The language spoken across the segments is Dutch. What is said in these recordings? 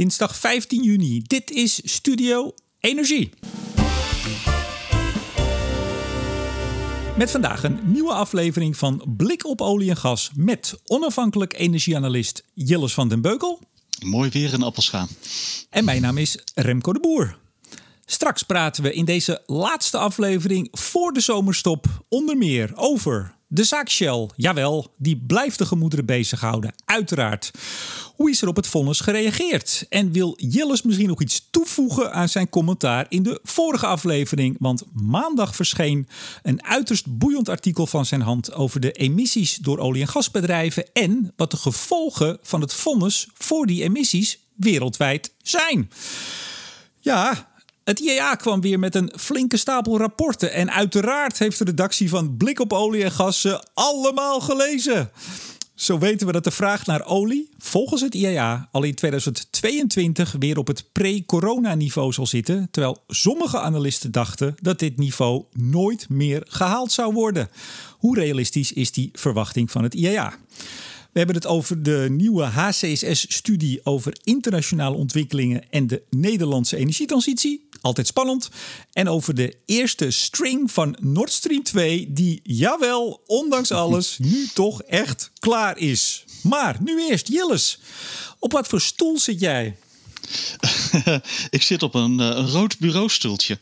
dinsdag 15 juni. Dit is Studio Energie. Met vandaag een nieuwe aflevering van Blik op olie en gas met onafhankelijk energieanalist Jilles van den Beukel. Mooi weer in Appelscha. En mijn naam is Remco de Boer. Straks praten we in deze laatste aflevering voor de zomerstop onder meer over de zaak Shell. Jawel, die blijft de gemoederen bezighouden, uiteraard. Hoe is er op het vonnis gereageerd? En wil Jilles misschien nog iets toevoegen aan zijn commentaar in de vorige aflevering? Want maandag verscheen een uiterst boeiend artikel van zijn hand over de emissies door olie- en gasbedrijven en wat de gevolgen van het vonnis voor die emissies wereldwijd zijn. Ja, het IEA kwam weer met een flinke stapel rapporten. En uiteraard heeft de redactie van Blik op Olie en Gas allemaal gelezen. Zo weten we dat de vraag naar olie volgens het IEA al in 2022 weer op het pre-corona-niveau zal zitten, terwijl sommige analisten dachten dat dit niveau nooit meer gehaald zou worden. Hoe realistisch is die verwachting van het IEA? We hebben het over de nieuwe HCSS-studie over internationale ontwikkelingen en de Nederlandse energietransitie. Altijd spannend. En over de eerste string van Nord Stream 2, die, jawel, ondanks alles, nu toch echt klaar is. Maar nu eerst, Jilles. Op wat voor stoel zit jij? ik zit op een, een rood bureaustoeltje.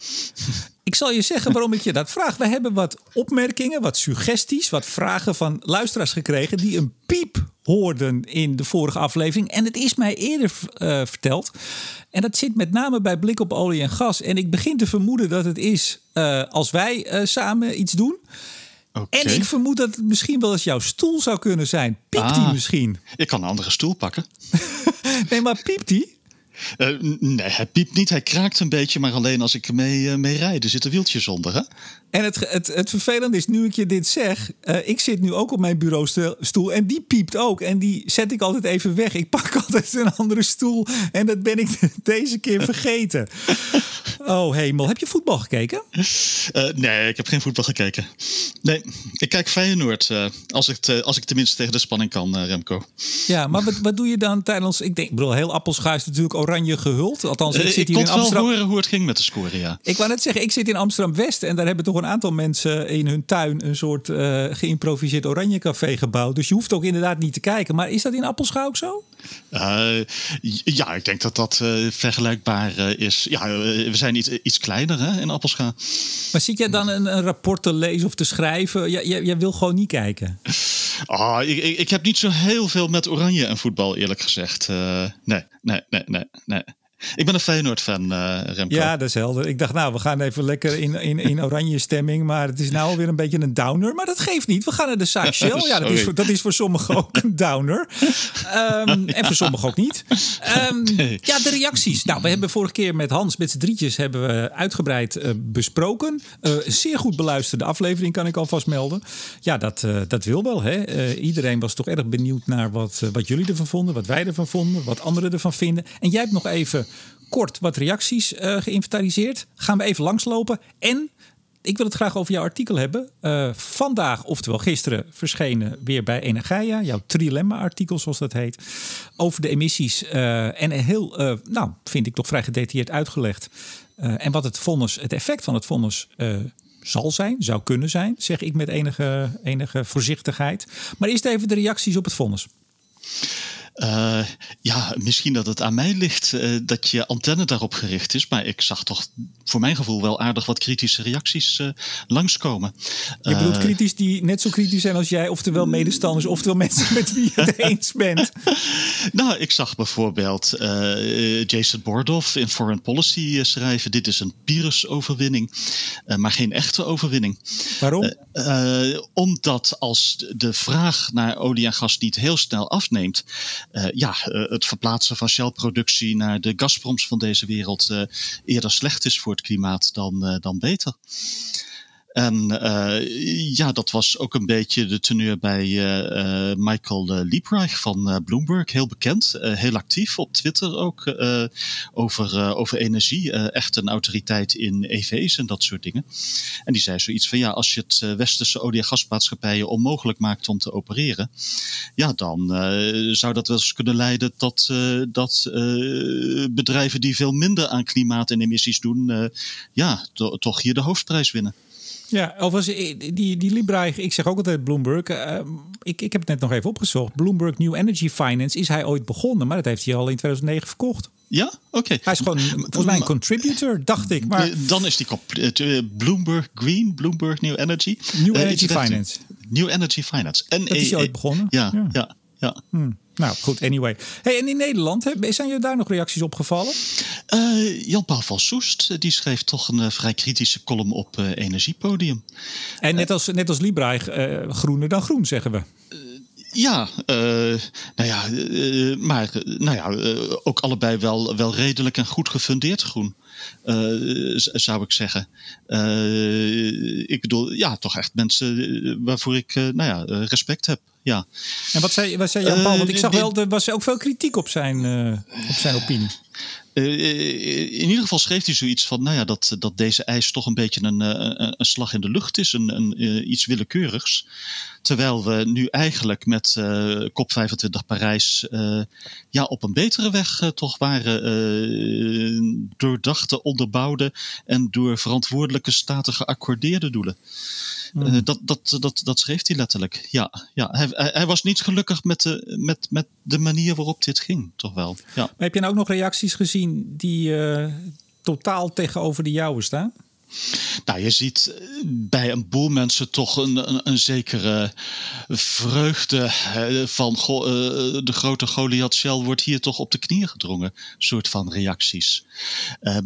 Ik zal je zeggen waarom ik je dat vraag. We hebben wat opmerkingen, wat suggesties, wat vragen van luisteraars gekregen die een piep hoorden in de vorige aflevering. En het is mij eerder uh, verteld. En dat zit met name bij blik op olie en gas. En ik begin te vermoeden dat het is uh, als wij uh, samen iets doen. Okay. En ik vermoed dat het misschien wel eens jouw stoel zou kunnen zijn. Piept ah, die misschien? Ik kan een andere stoel pakken. nee, maar piept die? Uh, nee, hij piept niet. Hij kraakt een beetje, maar alleen als ik mee, uh, mee rijd. Er zitten wieltjes onder, hè? En het, het, het vervelende is, nu ik je dit zeg... Uh, ik zit nu ook op mijn bureaustoel en die piept ook. En die zet ik altijd even weg. Ik pak altijd een andere stoel en dat ben ik deze keer vergeten. Oh hemel, heb je voetbal gekeken? nee, ik heb geen voetbal gekeken. Nee, ik kijk Feyenoord. als, ik als ik tenminste tegen de spanning kan, Remco. Ja, maar wat, wat doe je dan tijdens... Ik denk, ik bedoel, heel appelscha is natuurlijk oranje gehuld. Althans, ik zit hier ik in Amsterdam. wel horen hoe het ging met de score, ja. Ik wou net zeggen, ik zit in Amsterdam-West en daar hebben toch een aantal mensen in hun tuin een soort uh, geïmproviseerd oranje café gebouwd. Dus je hoeft ook inderdaad niet te kijken. Maar is dat in Appelschouw ook zo? Uh, ja, ik denk dat dat uh, vergelijkbaar is. Ja, we zijn iets, iets kleiner hè, in Appelschouw. Maar zit jij dan een, een, rapport te lezen of te schrijven? Jij, jij, jij wil gewoon niet kijken? Oh, ik, ik, ik, heb niet zo heel veel met oranje en voetbal, eerlijk gezegd. nee, nee, nee, nee, nee. Ik ben een Feyenoord-fan, uh, Remco. Ja, dat is helder. Ik dacht, nou, we gaan even lekker in, in, in oranje stemming. Maar het is nou alweer een beetje een downer. Maar dat geeft niet. We gaan naar de zaak Shell. Ja, dat is, voor, dat is voor sommigen ook een downer. Um, en voor sommigen ook niet. Um, nee. Ja, de reacties. Nou, we hebben vorige keer met Hans, met z'n drietjes, hebben we uitgebreid uh, besproken. Uh, zeer goed beluisterde aflevering, kan ik alvast melden. Ja, dat, dat wil wel. Hè? iedereen was toch erg benieuwd naar wat, wat jullie ervan vonden. Wat wij ervan vonden. Wat anderen ervan vinden. En jij hebt nog even kort wat reacties uh, geïnventariseerd. Gaan we even langslopen. En ik wil het graag over jouw artikel hebben. Uh, vandaag, oftewel gisteren, verschenen weer bij Energia. Jouw trilemma-artikel, zoals dat heet. Over de emissies. Uh, en heel, nou, vind ik toch vrij gedetailleerd uitgelegd. en wat het vonnis, het effect van het vonnis zal zijn, zou kunnen zijn. Zeg ik met enige, enige voorzichtigheid. Maar eerst even de reacties op het vonnis. Uh, ja, misschien dat het aan mij ligt uh, dat je antenne daarop gericht is. Maar ik zag toch voor mijn gevoel wel aardig wat kritische reacties uh, langskomen. Je bedoelt kritisch die net zo kritisch zijn als jij, oftewel medestanders, oftewel mensen met wie je het eens bent. nou, ik zag bijvoorbeeld Jason Bordoff in Foreign Policy schrijven: Dit is een Pyrrhus-overwinning, maar geen echte overwinning. Waarom? omdat als de vraag naar olie en gas niet heel snel afneemt. Uh, ja, uh, het verplaatsen van Shell-productie naar de Gazproms van deze wereld uh, eerder slecht is voor het klimaat dan, dan beter. En ja, dat was ook een beetje de teneur bij Michael Liebreich van Bloomberg, heel bekend, heel actief op Twitter ook over, over energie, echt een autoriteit in EV's en dat soort dingen. En die zei zoiets van ja, als je het westerse olie- en gasmaatschappijen onmogelijk maakt om te opereren, ja, dan zou dat wel eens kunnen leiden tot dat bedrijven die veel minder aan klimaat en emissies doen, ja, to toch hier de hoofdprijs winnen. Ja, of die, die Libra, ik zeg ook altijd Bloomberg. Uh, ik, ik heb het net nog even opgezocht. Bloomberg New Energy Finance is hij ooit begonnen, maar dat heeft hij al in 2009 verkocht. Ja, oké. Hij is gewoon volgens mij een contributor, dacht ik. Maar... Dan is die Bloomberg Green, Bloomberg New Energy. New Energy Finance. New Energy Finance. En dat is hij ooit begonnen. Ja, ja. ja. ja. Hmm. Nou goed, anyway. Hey, en in Nederland, zijn je daar nog reacties opgevallen? Uh, Jan-Paul van Soest, eh, die schreef toch een uh, vrij kritische column op uh, Energiepodium. En net als, net als Libra, groener dan groen, zeggen we. Ja, nou ja, maar nou ja, ook allebei wel, wel redelijk en goed gefundeerd groen. Zou ik zeggen. ik bedoel, ja, toch echt mensen waarvoor ik nou ja, respect heb ja. En wat zei, wat zei Jan Paul? Want ik zag wel, er was ook veel kritiek op zijn, op zijn opinie. in ieder geval schreef hij zoiets van, nou ja, dat, dat deze eis toch een beetje een, een, een slag in de lucht is, een, een, iets willekeurigs. Terwijl we nu eigenlijk met uh, COP25 Parijs uh, ja, op een betere weg uh, toch waren. Doordachte, onderbouwde en door verantwoordelijke staten geaccordeerde doelen. Hmm. dat, dat, dat, dat schreef hij letterlijk. Ja, ja. Hij, hij, was niet gelukkig met de, met, met de manier waarop dit ging, toch wel. Ja. Maar heb je nou ook nog reacties gezien die totaal tegenover de jouwe staan? Nou, je ziet eh, bij een boel mensen toch een, een, een zekere vreugde van goh, eh, de grote Goliath Shell wordt hier toch op de knieën gedrongen, soort van reacties.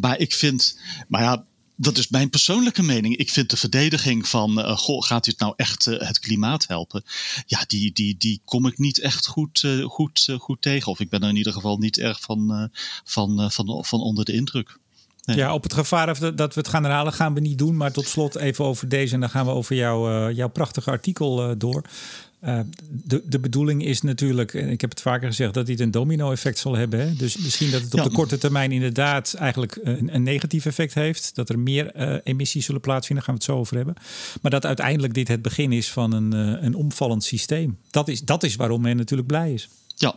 Maar ik vind, maar ja, dat is mijn persoonlijke mening. Ik vind de verdediging van, gaat dit nou echt het klimaat helpen? Ja, die, die, die kom ik niet echt goed, goed, goed tegen. Of ik ben er in ieder geval niet erg van, van, van, van onder de indruk. Ja, op het gevaar dat we het gaan herhalen, gaan we niet doen. Maar tot slot even over deze. En dan gaan we over jou, uh, jouw prachtige artikel uh, door. Uh, de, de bedoeling is natuurlijk, en ik heb het vaker gezegd, dat dit een domino-effect zal hebben. Hè? Dus misschien dat het op de korte termijn inderdaad eigenlijk een, een negatief effect heeft. Dat er meer emissies zullen plaatsvinden, daar gaan we het zo over hebben. Maar dat uiteindelijk dit het begin is van een, een omvallend systeem. Dat is, dat is waarom men natuurlijk blij is. Ja,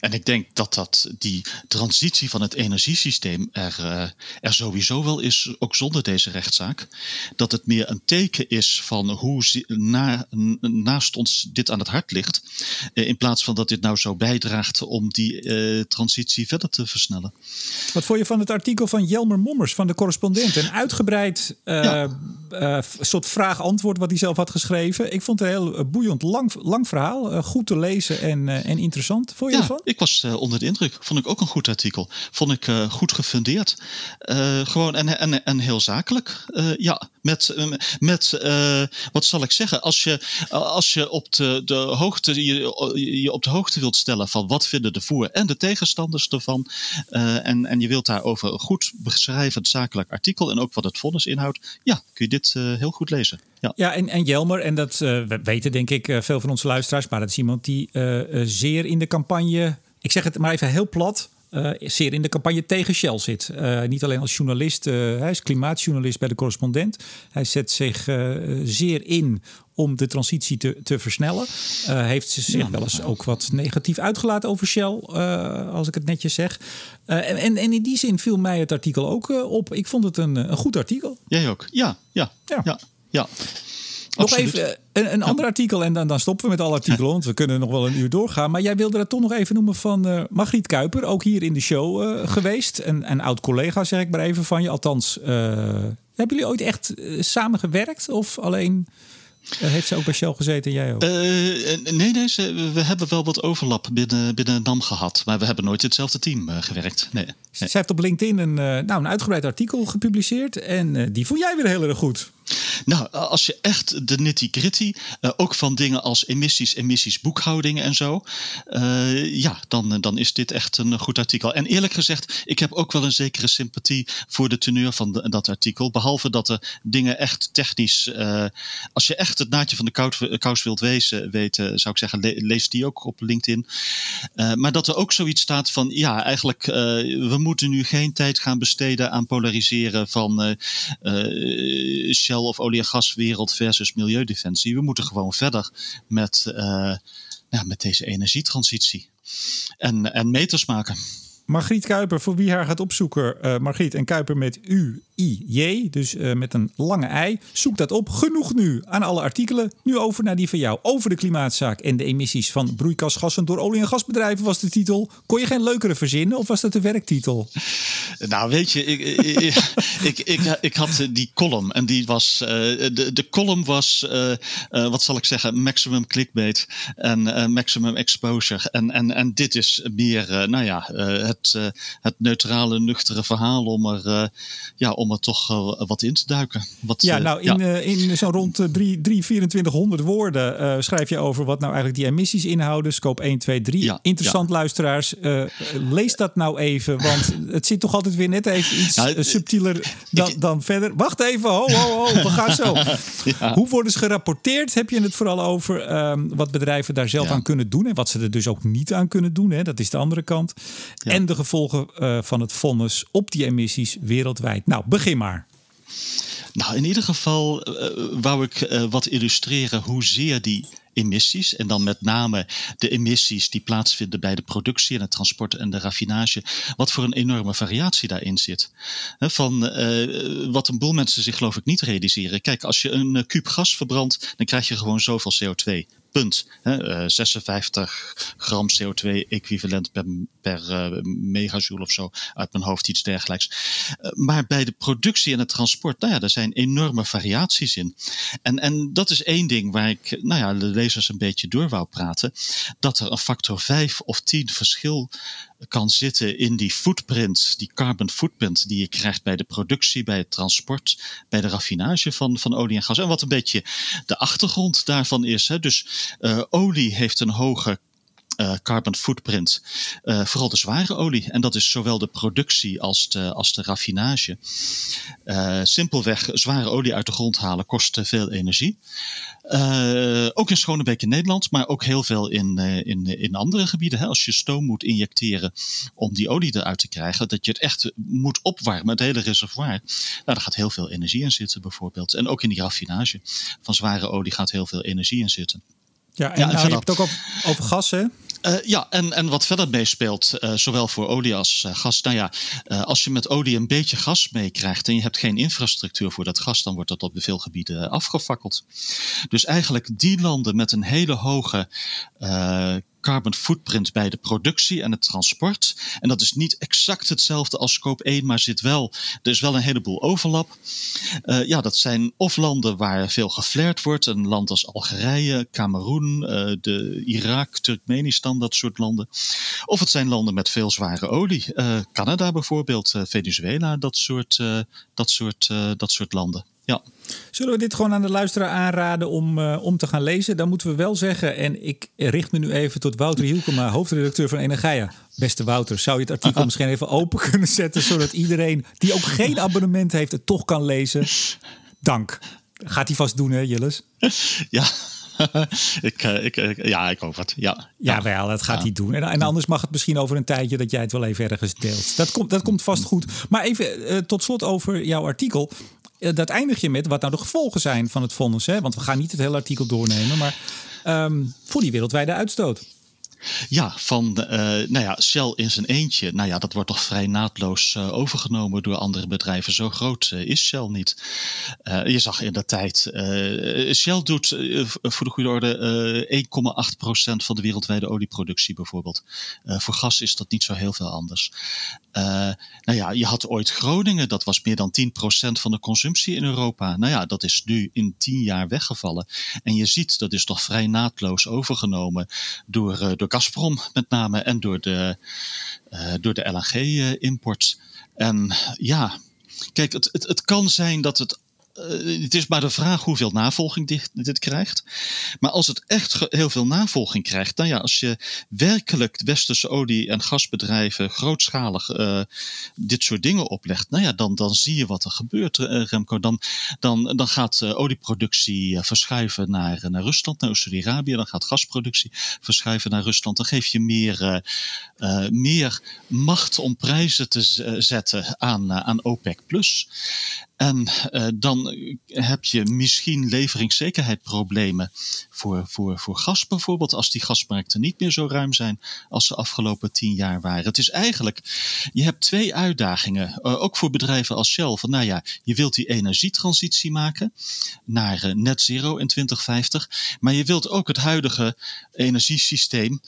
en ik denk dat, dat die transitie van het energiesysteem er, uh, er sowieso wel is, ook zonder deze rechtszaak. Dat het meer een teken is van hoe na, naast ons dit aan het hart ligt. Uh, in plaats van dat dit nou zo bijdraagt om die uh, transitie verder te versnellen. Wat vond je van het artikel van Jelmer Mommers van de correspondent? Een uitgebreid ja. soort vraag-antwoord wat hij zelf had geschreven. Ik vond het een heel boeiend lang, lang verhaal. goed te lezen en, en interessant. Vond je ja, ervan? Ik was uh, onder de indruk. Vond ik ook een goed artikel. Vond ik uh, goed gefundeerd. Uh, gewoon en, en, en heel zakelijk. ja, met, met wat zal ik zeggen? Als je, als je op de, de hoogte je, je op de hoogte wilt stellen van wat vinden de voor- en de tegenstanders ervan. en, en je wilt daarover een goed beschrijvend zakelijk artikel en ook wat het vonnis inhoudt. Ja, kun je dit heel goed lezen. Ja, ja en, en Jelmer, en dat weten denk ik veel van onze luisteraars, maar dat is iemand die zeer in de campagne, ik zeg het maar even heel plat, zeer in de campagne tegen Shell zit. Niet alleen als journalist, hij is klimaatjournalist bij de correspondent. Hij zet zich zeer in om de transitie te, te versnellen. heeft zich wel eens ook wat negatief uitgelaten over Shell, als ik het netjes zeg. En, en, en, in die zin viel mij het artikel ook op. Ik vond het een, een goed artikel. Jij ook? Ja, ja, ja. ja. Ja. Nog even eh, een, een ander artikel en dan, dan stoppen we met alle artikelen, want we kunnen nog wel een uur doorgaan. Maar jij wilde dat toch nog even noemen van uh, Margriet Kuiper, ook hier in de show uh, geweest. Een, een oud collega, zeg ik maar even van je. Althans, uh, hebben jullie ooit echt samen gewerkt of alleen... heeft ze ook bij Shell gezeten en jij ook? nee, nee ze, we hebben wel wat overlap binnen, binnen NAM gehad. Maar we hebben nooit hetzelfde team gewerkt. Nee, heeft op LinkedIn een, nou, een uitgebreid artikel gepubliceerd. En die vond jij weer heel erg goed. Nou, als je echt de nitty-gritty, uh, ook van dingen als emissies, emissiesboekhoudingen en zo, uh, ja, dan, dan is dit echt een goed artikel. En eerlijk gezegd, ik heb ook wel een zekere sympathie voor de teneur van dat artikel. Behalve dat er dingen echt technisch, als je echt het naadje van de kous, wilt wezen, weten, zou ik zeggen, le lees die ook op LinkedIn. maar dat er ook zoiets staat van, ja, eigenlijk, we moeten nu geen tijd gaan besteden aan polariseren van Shell of olie- en gaswereld versus milieudefensie. We moeten gewoon verder met, ja, met deze energietransitie. En, en meters maken. Margriet Kuiper, voor wie haar gaat opzoeken. Uh, Margriet en Kuiper met U, I, J, dus uh, met een lange ei. Zoek dat op. Genoeg nu aan alle artikelen. Nu over naar die van jou. Over de klimaatzaak en de emissies van broeikasgassen door olie- en gasbedrijven was de titel. Kon je geen leukere verzinnen of was dat de werktitel? Nou, weet je, ik, ik, ik, ik, had die column en die was. Uh, de, de column was, wat zal ik zeggen, maximum clickbait en maximum exposure. En, en, en dit is meer, nou ja, het, uh, het neutrale, nuchtere verhaal om er, uh, ja, om er toch uh, wat in te duiken. Wat, ja, nou, in, ja. in zo'n rond 3, 2400 woorden schrijf je over wat nou eigenlijk die emissies inhouden. Scope 1, 2, 3. Ja, Interessant, luisteraars. lees dat nou even, want het zit toch altijd weer net even iets nou, subtieler dan, ik, dan verder. Wacht even, ho, ho, ho, we gaan zo. Hoe worden ze gerapporteerd? Heb je het vooral over um, wat bedrijven daar zelf aan kunnen doen en wat ze er dus ook niet aan kunnen doen? Hè? Dat is de andere kant. En de gevolgen uh, van het vonnis op die emissies wereldwijd. Nou, begin maar. Nou, in ieder geval uh, wou ik uh, wat illustreren hoezeer die emissies. En dan met name de emissies die plaatsvinden bij de productie en het transport en de raffinage. Wat voor een enorme variatie daarin zit. Van wat een boel mensen zich geloof ik niet realiseren. Kijk, als je een kuub gas verbrandt, dan krijg je gewoon zoveel CO2 punt. Hè, uh, 56 gram CO2 equivalent per, per uh, megajoule of zo uit mijn hoofd, iets dergelijks. Uh, maar bij de productie en het transport, nou ja, er zijn enorme variaties in. En, en dat is één ding waar ik nou ja, de lezers een beetje door wou praten. Dat er een factor 5 of 10 verschil kan zitten in die footprint, die carbon footprint die je krijgt bij de productie, bij het transport, bij de raffinage van, van olie en gas. En wat een beetje de achtergrond daarvan is. Hè. Dus uh, olie heeft een hoge uh, carbon footprint. Uh, vooral de zware olie. En dat is zowel de productie als de, als de raffinage. Uh, simpelweg zware olie uit de grond halen kost veel energie. ook in Schonebeek in Nederland, maar ook heel veel in, in, in andere gebieden. Hè. Als je stoom moet injecteren om die olie eruit te krijgen, dat je het echt moet opwarmen, het hele reservoir. Nou, daar gaat heel veel energie in zitten bijvoorbeeld. En ook in die raffinage van zware olie gaat heel veel energie in zitten. Ja, en, ja, nou, je hebt het ook over gas, hè? Uh, ja, en, en wat verder meespeelt, uh, zowel voor olie als uh, gas. Nou ja, als je met olie een beetje gas meekrijgt en je hebt geen infrastructuur voor dat gas, dan wordt dat op veel gebieden afgefakkeld. Dus eigenlijk die landen met een hele hoge carbon footprint bij de productie en het transport. En dat is niet exact hetzelfde als scope 1, maar zit wel, er is wel een heleboel overlap. Uh, ja, dat zijn of landen waar veel geflared wordt, een land als Algerije, Cameroen, uh, de Irak, Turkmenistan, dat soort landen. Of het zijn landen met veel zware olie, uh, Canada bijvoorbeeld, Venezuela, dat soort, dat soort, dat soort landen. Ja. Zullen we dit gewoon aan de luisteraar aanraden om, uh, om te gaan lezen? Dan moeten we wel zeggen, en ik richt me nu even tot Wouter Hielkema, hoofdredacteur van Energia. Beste Wouter, zou je het artikel misschien even open kunnen zetten, zodat iedereen die ook geen abonnement heeft het toch kan lezen? Dank. Gaat hij vast doen, hè, Jilles? Ja. ik, ik, ja, ik hoop het. Ja, ja wel, dat gaat hij doen. En, en, anders mag het misschien over een tijdje dat jij het wel even ergens deelt. Dat komt, dat komt vast goed. Maar even uh, tot slot over jouw artikel. Eh, dat eindig je met wat nou de gevolgen zijn van het vonnis. Hè? Want we gaan niet het hele artikel doornemen, maar um, voor die wereldwijde uitstoot. Ja, van uh, nou ja, Shell in zijn eentje. Nou ja, dat wordt toch vrij naadloos uh, overgenomen door andere bedrijven. Zo groot uh, is Shell niet. je zag in de tijd. Shell doet voor de goede orde 1,8% van de wereldwijde olieproductie bijvoorbeeld. voor gas is dat niet zo heel veel anders. nou ja, je had ooit Groningen, dat was meer dan 10% van de consumptie in Europa. Nou ja, dat is nu in 10 jaar weggevallen. En je ziet, dat is toch vrij naadloos overgenomen door, door Gazprom met name en door de, uh, door de LNG-import. En ja, kijk, het, het, het kan zijn dat het het is maar de vraag hoeveel navolging dit, dit, krijgt. Maar als het echt heel veel navolging krijgt, dan ja, als je werkelijk westerse olie- en gasbedrijven grootschalig uh, dit soort dingen oplegt, nou ja, dan, dan zie je wat er gebeurt, uh, Remco. Dan, dan, dan gaat olieproductie verschuiven naar, naar Rusland, naar Saudi-Arabië. Dan gaat gasproductie verschuiven naar Rusland. Dan geef je meer, meer macht om prijzen te zetten aan, aan OPEC. Plus. En uh, dan heb je misschien leveringszekerheidproblemen voor, voor, voor gas bijvoorbeeld, als die gasmarkten niet meer zo ruim zijn als ze afgelopen tien jaar waren. Het is eigenlijk, je hebt twee uitdagingen, uh, ook voor bedrijven als Shell, van nou ja, je wilt die energietransitie maken naar uh, net zero in 2050, maar je wilt ook het huidige energiesysteem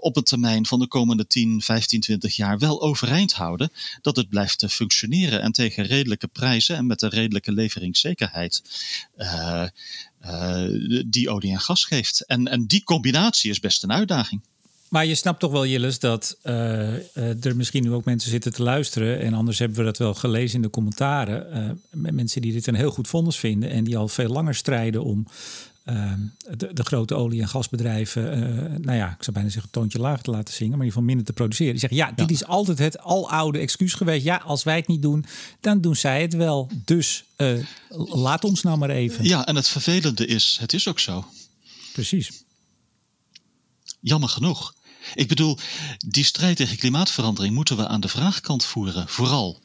op een termijn van de komende 10, 15, 20 jaar wel overeind houden, dat het blijft functioneren en tegen redelijke prijzen en met een redelijke leveringszekerheid uh, uh, die olie en gas geeft. En, en die combinatie is best een uitdaging. Maar je snapt toch wel, Jilles, dat uh, er misschien nu ook mensen zitten te luisteren. En anders hebben we dat wel gelezen in de commentaren. mensen die dit een heel goed vonnis vinden en die al veel langer strijden om de, de, grote olie- en gasbedrijven, uh, nou ja, ik zou bijna zeggen, een toontje lager te laten zingen, maar in ieder geval minder te produceren. Die zeggen, ja, dit is altijd het aloude excuus geweest. Ja, als wij het niet doen, dan doen zij het wel. Dus uh, laat ons nou maar even. Ja, en het vervelende is, het is ook zo. Precies. Jammer genoeg. Ik bedoel, die strijd tegen klimaatverandering moeten we aan de vraagkant voeren, vooral.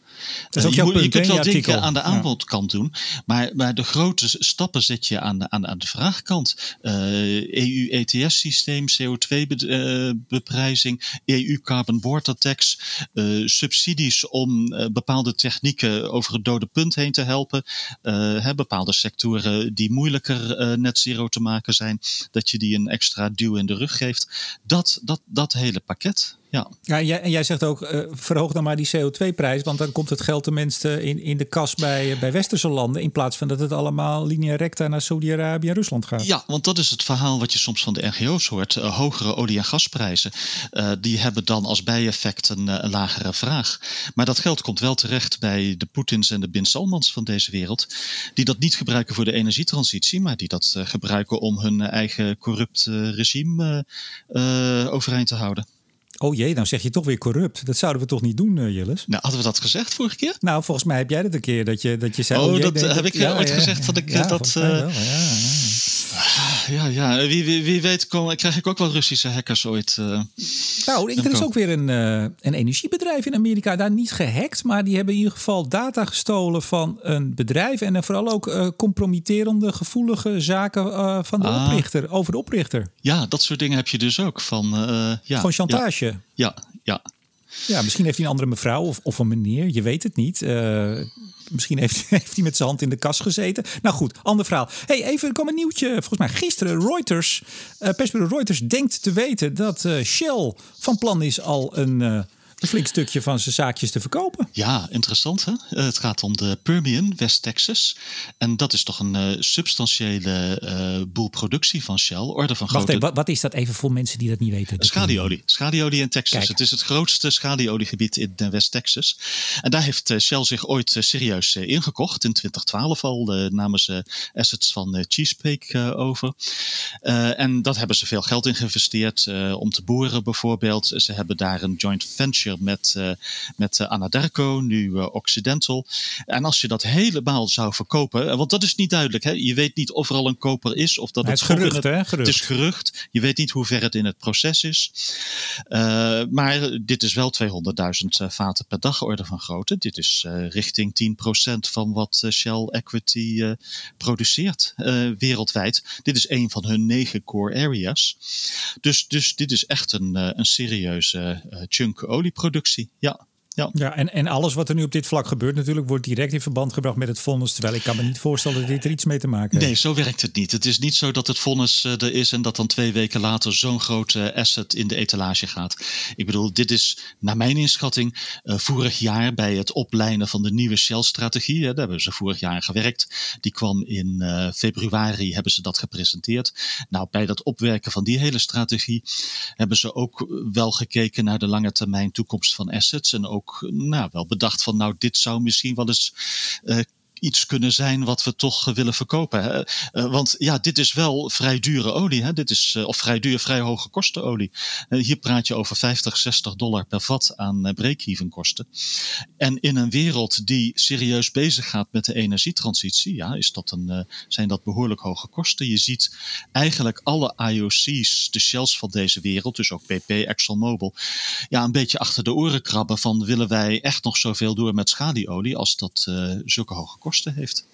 Dat is ook je, je kunt wel dingen aan de aanbodkant doen, maar, maar de grote stappen zet je aan de, aan, aan de vraagkant. Uh, EU-ETS-systeem, CO2-beprijzing, EU-carbon border tax, uh, subsidies om bepaalde technieken over het dode punt heen te helpen. Hè, bepaalde sectoren die moeilijker net zero te maken zijn, dat je die een extra duw in de rug geeft. Dat, dat, dat hele pakket. Ja. Ja, en, jij, en jij zegt ook, uh, verhoog dan maar die CO2-prijs, want dan komt het geld tenminste in, in de kas bij, bij westerse landen, in plaats van dat het allemaal linea recta naar Saudi-Arabië en Rusland gaat. Ja, want dat is het verhaal wat je soms van de NGO's hoort. Uh, hogere olie- en gasprijzen, uh, die hebben dan als bijeffect een, een, lagere vraag. Maar dat geld komt wel terecht bij de Poetins en de Bin Salmans van deze wereld, die dat niet gebruiken voor de energietransitie, maar die dat gebruiken om hun eigen corrupt regime overeind te houden. Oh jee, nou zeg je toch weer corrupt. Dat zouden we toch niet doen, uh, Jillis? Nou, hadden we dat gezegd vorige keer? Nou, volgens mij heb jij dat een keer dat je, dat je zei. Oh, oh dat heb ik ja, ooit ja, gezegd dat ik ja, dat. Wel, ja, ja. Wie, wie, wie weet kom, krijg ik ook wel Russische hackers ooit. Uh, nou, er is ook weer een, uh, een energiebedrijf in Amerika. Daar niet gehackt, maar die hebben in ieder geval data gestolen van een bedrijf. En vooral ook uh, compromitterende, gevoelige zaken van de ah. oprichter, over de oprichter. Ja, dat soort dingen heb je dus ook. Van, ja, Gewoon chantage. Ja, ja. ja. Ja, misschien heeft hij een andere mevrouw of, of een meneer. Je weet het niet. Misschien heeft, heeft hij met zijn hand in de kas gezeten. Nou goed, ander verhaal. Hey, even, er kwam een nieuwtje. Volgens mij gisteren. Reuters, uh, persbureau Reuters denkt te weten dat uh, Shell van plan is al een een flink stukje van zijn zaakjes te verkopen. Ja, interessant hè. Eh, het gaat om de Permian, West Texas. En dat is toch een uh, substantiële uh, boel productie van Shell. Orde van Wacht even, wat is dat even voor mensen die dat niet weten? Schalieolie. Schalieolie in Texas. Kijk. Het is het grootste schalieoliegebied in West Texas. En daar heeft Shell zich ooit serieus ingekocht. In 2012 al namen ze assets van Chesapeake over. en dat hebben ze veel geld in geïnvesteerd om te boeren bijvoorbeeld. Ze hebben daar een joint venture met, uh, met uh, Anadarko, nu uh, Occidental. En als je dat helemaal zou verkopen, want dat is niet duidelijk. Hè? Je weet niet of er al een koper is of dat het, het gerucht, het, hè? Gerucht. Het is gerucht. Je weet niet hoe ver het in het proces is. maar dit is wel 200.000 vaten per dag orde van grootte. Dit is richting 10% van wat Shell Equity produceert wereldwijd. Dit is een van hun negen core areas. Dus, dus dit is echt een, een serieuze chunk olieproductie productie. Ja. Ja, ja en, en alles wat er nu op dit vlak gebeurt, natuurlijk, wordt direct in verband gebracht met het vonnis. Terwijl ik kan me niet voorstellen dat dit er iets mee te maken heeft. Nee, zo werkt het niet. Het is niet zo dat het vonnis eh, er is en dat dan twee weken later zo'n grote asset in de etalage gaat. Ik bedoel, dit is naar mijn inschatting uh, vorig jaar bij het oplijnen van de nieuwe Shell-strategie. Daar hebben ze vorig jaar gewerkt. Die kwam in uh, februari, hebben ze dat gepresenteerd. Nou, bij dat opwerken van die hele strategie hebben ze ook wel gekeken naar de lange termijn toekomst van assets en ook nou, wel bedacht van nou, dit zou misschien wel eens uh, iets kunnen zijn wat we toch willen verkopen. want ja, dit is wel vrij dure olie. Hè? Dit is, of vrij duur, vrij hoge kosten olie. hier praat je over 50, 60 dollar per vat aan break-even. En in een wereld die serieus bezig gaat met de energietransitie, ja, is dat een, zijn dat behoorlijk hoge kosten. Je ziet eigenlijk alle IOC's, de shells van deze wereld, dus ook BP, ExxonMobil, ja, een beetje achter de oren krabben van willen wij echt nog zoveel door met schalieolie als dat zulke hoge kosten heeft.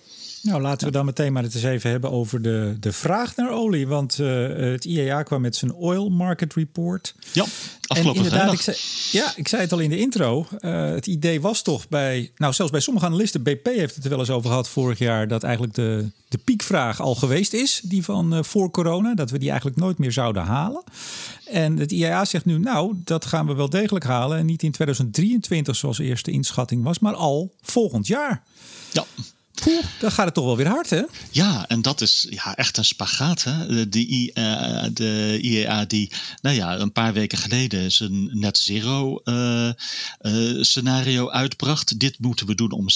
Nou, laten we dan meteen maar het eens even hebben over de, de vraag naar olie. Want uh, het IEA kwam met zijn Oil Market Report. Ja, afgelopen en inderdaad, ik zei, ja, ik zei het al in de intro. Uh, het idee was toch bij, nou zelfs bij sommige analisten, BP heeft het er wel eens over gehad vorig jaar, dat eigenlijk de, de piekvraag al geweest is, die van uh, voor corona, dat we die eigenlijk nooit meer zouden halen. En het IEA zegt nu, nou, dat gaan we wel degelijk halen. En niet in 2023 zoals de eerste inschatting was, maar al volgend jaar. Ja. Dan gaat het toch wel weer hard, hè? Ja, en dat is ja, echt een spagaat. Hè? De, uh, de IEA die, nou ja, een paar weken geleden zijn net zero uh, uh, scenario uitbracht. Dit moeten we doen om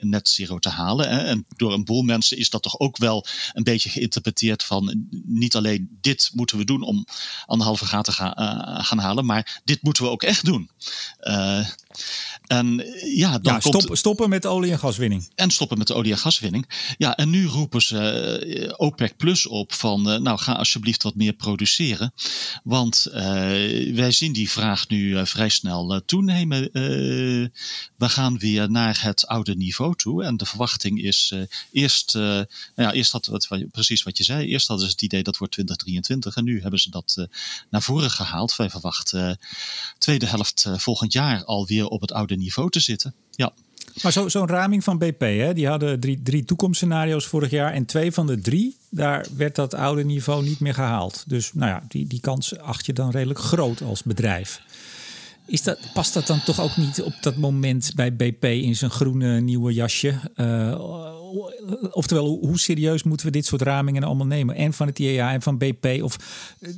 net zero te halen. Hè? En door een boel mensen is dat toch ook wel een beetje geïnterpreteerd van niet alleen dit moeten we doen om anderhalve graad te gaan, gaan halen, maar dit moeten we ook echt doen. En ja, dan ja, stop, stoppen met olie- en gaswinning. En stoppen met de olie- en gaswinning. Ja, en nu roepen ze eh, OPEC Plus op van, uh, nou ga alsjeblieft wat meer produceren. Want uh, wij zien die vraag nu vrij snel toenemen. we gaan weer naar het oude niveau toe. En de verwachting is eerst, nou ja, eerst had wat, precies wat je zei. Eerst hadden ze het idee dat wordt 2023. En nu hebben ze dat naar voren gehaald. Wij verwachten tweede helft volgend jaar alweer op het oude niveau te zitten. Ja. Maar zo'n zo raming van BP, hè, die hadden drie, drie toekomstscenario's vorig jaar. En twee van de drie, daar werd dat oude niveau niet meer gehaald. Dus nou ja, die, die kans acht je dan redelijk groot als bedrijf. Is dat, past dat dan toch ook niet op dat moment bij BP in zijn groene nieuwe jasje? Uh, oftewel, hoe serieus moeten we dit soort ramingen allemaal nemen? En van het IEA en van BP? Of uh,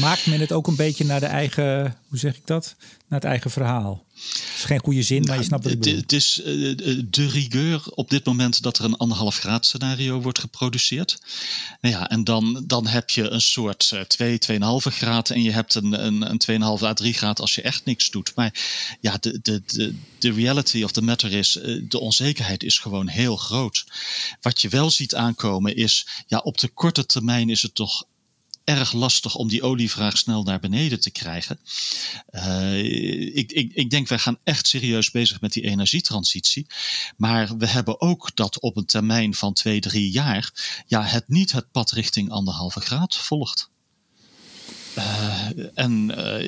maakt men het ook een beetje naar de eigen, hoe zeg ik dat? Naar het eigen verhaal? Het is geen goede zin, maar je nou, snapt het. Het, het is uh, de rigueur op dit moment dat er een anderhalf graad scenario wordt geproduceerd. Nou ja, en dan, dan heb je een soort uh, 2, 2,5 graad en je hebt een, een, een 2,5 à 3 graad als je echt niks doet. Maar ja, de, de, de, de reality of the matter is, de onzekerheid is gewoon heel groot. Wat je wel ziet aankomen is, ja, op de korte termijn is het toch erg lastig om die olievraag snel naar beneden te krijgen. Uh, ik, ik, ik denk, wij gaan echt serieus bezig met die energietransitie. Maar we hebben ook dat op een termijn van twee, drie jaar, ja, het niet het pad richting anderhalve graad volgt. Uh, en uh,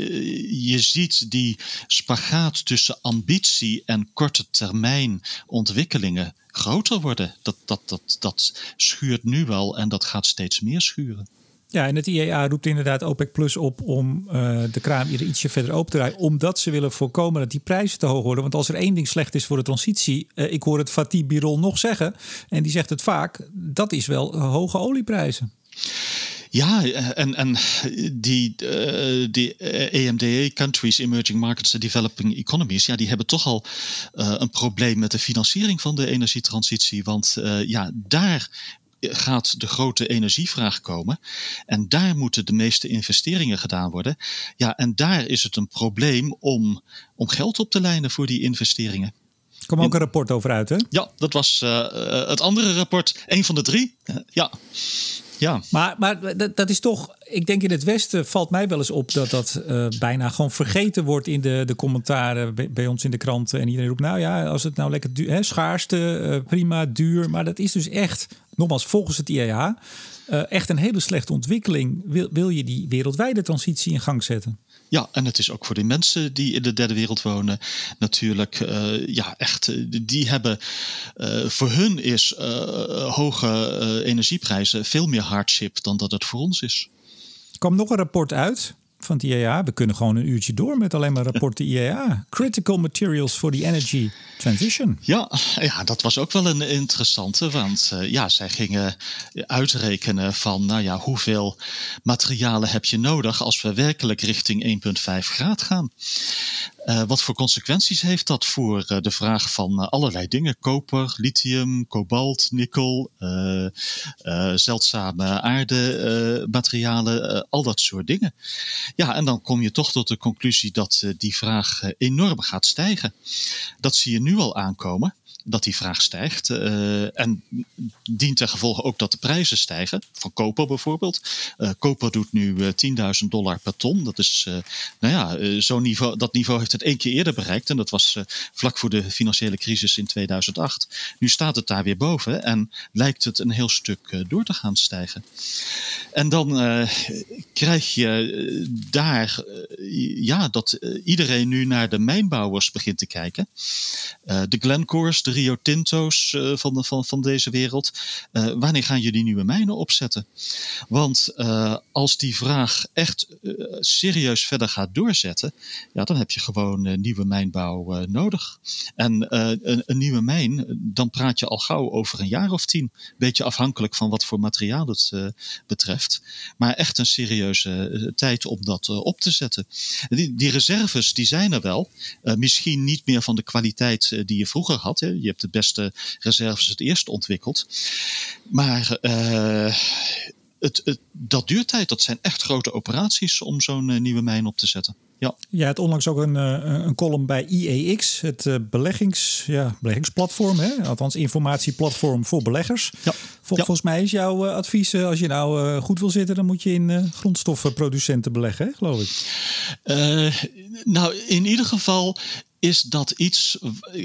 je ziet die spagaat tussen ambitie en korte termijn ontwikkelingen groter worden. Dat, dat, dat, dat schuurt nu wel en dat gaat steeds meer schuren. Ja, en het IEA roept inderdaad OPEC Plus op om uh, de kraan hier ietsje verder open te draaien. Omdat ze willen voorkomen dat die prijzen te hoog worden. Want als er één ding slecht is voor de transitie, ik hoor het Fatih Birol nog zeggen, en die zegt het vaak, dat is wel hoge olieprijzen. Ja, en, en die, uh, die EMDA countries, emerging markets and developing economies, ja, die hebben toch al uh, een probleem met de financiering van de energietransitie. Want uh, ja, daar gaat de grote energievraag komen. En daar moeten de meeste investeringen gedaan worden. Ja, en daar is het een probleem om, om geld op te lijnen voor die investeringen. Er kwam ook een rapport over uit, hè? Ja, dat was uh, het andere rapport, een van de drie. Uh, ja. Ja. Maar, maar dat, is toch, ik denk in het Westen valt mij wel eens op dat dat uh, bijna gewoon vergeten wordt in de, de commentaren bij, ons in de kranten. En iedereen roept, nou ja, als het nou lekker duur, hè, schaarste, uh, prima, duur. Maar dat is dus echt, nogmaals, volgens het IEA, uh, echt een hele slechte ontwikkeling. Wil, wil je die wereldwijde transitie in gang zetten? Ja, en het is ook voor die mensen die in de derde wereld wonen natuurlijk, uh, ja, echt, die hebben, uh, voor hun is hoge energieprijzen veel meer hardship dan dat het voor ons is. Er kwam nog een rapport uit van het IEA. We kunnen gewoon een uurtje door met alleen maar rapporten IEA. Critical Materials for the Energy Transition. Ja, ja dat was ook wel een interessante. Want uh, ja, zij gingen uitrekenen van nou ja, hoeveel materialen heb je nodig als we werkelijk richting 1,5 graad gaan. Wat voor consequenties heeft dat voor de vraag van allerlei dingen? Koper, lithium, kobalt, nikkel, zeldzame aardematerialen, al dat soort dingen. Ja, en dan kom je toch tot de conclusie dat die vraag enorm gaat stijgen. Dat zie je nu al aankomen dat die vraag stijgt. Uh, en dient ten gevolge ook dat de prijzen stijgen. Van koper bijvoorbeeld. Uh, koper doet nu uh, eh, 10.000 dollar per ton. Dat is, nou ja, zo'n niveau, dat niveau heeft het één keer eerder bereikt. En dat was vlak voor de financiële crisis in 2008. Nu staat het daar weer boven en lijkt het een heel stuk door te gaan stijgen. En dan krijg je daar, ja, dat iedereen nu naar de mijnbouwers begint te kijken. de Glencores, Rio Tinto's uh, van, van, van deze wereld. Uh, wanneer gaan jullie nieuwe mijnen opzetten? Want uh, als die vraag echt serieus verder gaat doorzetten, ja, dan heb je gewoon nieuwe mijnbouw nodig. En een, een, nieuwe mijn, dan praat je al gauw over een jaar of tien. Beetje afhankelijk van wat voor materiaal het betreft. Maar echt een serieuze tijd om dat op te zetten. Die, die reserves die zijn er wel. misschien niet meer van de kwaliteit die je vroeger had. Hè je hebt de beste reserves het eerst ontwikkeld. Maar uh, het, het, dat duurt tijd. Dat zijn echt grote operaties om zo'n uh, nieuwe mijn op te zetten. Ja. ja, het onlangs ook een, uh, een column bij IEX, het beleggings, ja, beleggingsplatform, hè? althans informatieplatform voor beleggers. Ja. Vol, ja. Volgens mij is jouw advies, als je nou goed wil zitten, dan moet je in grondstoffenproducenten beleggen, hè, geloof ik. nou, in ieder geval is dat iets.